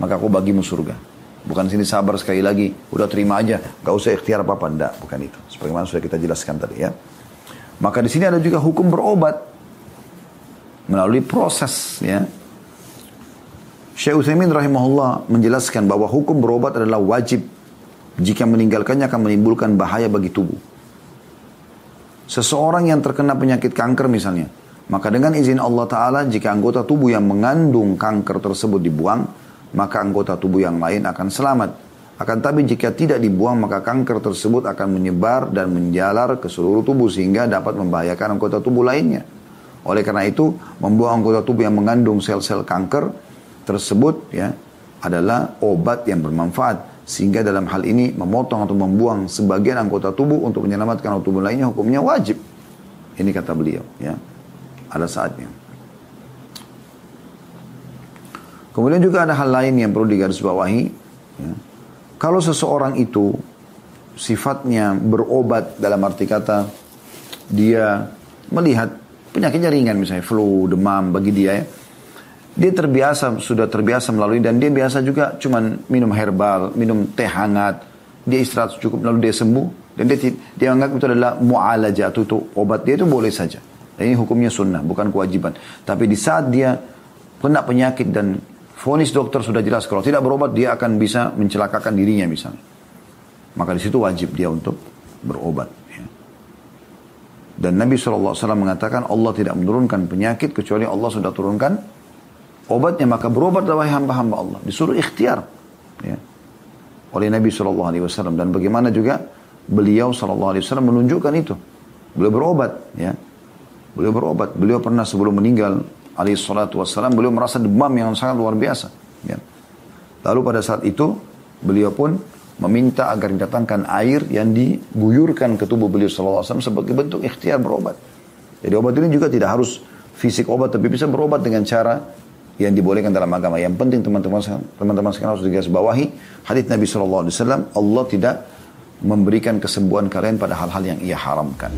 maka aku bagimu surga. Bukan sini sabar sekali lagi, udah terima aja, gak usah ikhtiar apa-apa, enggak, bukan itu. Sebagaimana sudah kita jelaskan tadi ya. Maka di sini ada juga hukum berobat melalui proses ya. Syekh Utsaimin rahimahullah menjelaskan bahwa hukum berobat adalah wajib jika meninggalkannya akan menimbulkan bahaya bagi tubuh. Seseorang yang terkena penyakit kanker misalnya, maka dengan izin Allah Ta'ala jika anggota tubuh yang mengandung kanker tersebut dibuang, maka anggota tubuh yang lain akan selamat. Akan tapi jika tidak dibuang maka kanker tersebut akan menyebar dan menjalar ke seluruh tubuh sehingga dapat membahayakan anggota tubuh lainnya. Oleh karena itu, membuang anggota tubuh yang mengandung sel-sel kanker tersebut ya adalah obat yang bermanfaat sehingga dalam hal ini memotong atau membuang sebagian anggota tubuh untuk menyelamatkan anggota tubuh lainnya hukumnya wajib. Ini kata beliau ya. Ada saatnya. Kemudian juga ada hal lain yang perlu digarisbawahi. Ya. Kalau seseorang itu sifatnya berobat dalam arti kata dia melihat penyakitnya ringan misalnya flu, demam bagi dia ya dia terbiasa, sudah terbiasa melalui dan dia biasa juga cuman minum herbal, minum teh hangat. Dia istirahat cukup lalu dia sembuh. Dan dia, dia anggap itu adalah mu'alajah atau itu obat dia itu boleh saja. Dan ini hukumnya sunnah, bukan kewajiban. Tapi di saat dia kena penyakit dan fonis dokter sudah jelas kalau tidak berobat dia akan bisa mencelakakan dirinya misalnya. Maka di situ wajib dia untuk berobat. Ya. Dan Nabi SAW mengatakan Allah tidak menurunkan penyakit kecuali Allah sudah turunkan obatnya maka berobat wahai hamba-hamba Allah. Disuruh ikhtiar. Ya, oleh Nabi Shallallahu Alaihi Wasallam. Dan bagaimana juga beliau Shallallahu Alaihi Wasallam menunjukkan itu. Beliau berobat ya. Beliau berobat. Beliau pernah sebelum meninggal alaihi wassalam beliau merasa demam yang sangat luar biasa ya. lalu pada saat itu beliau pun meminta agar didatangkan air yang diguyurkan ke tubuh beliau sallallahu alaihi wasallam sebagai bentuk ikhtiar berobat. Jadi obat ini juga tidak harus fisik obat tapi bisa berobat dengan cara yang dibolehkan dalam agama. Yang penting teman-teman teman-teman sekarang harus digaris bawahi hadis Nabi SAW Allah tidak memberikan kesembuhan kalian pada hal-hal yang ia haramkan.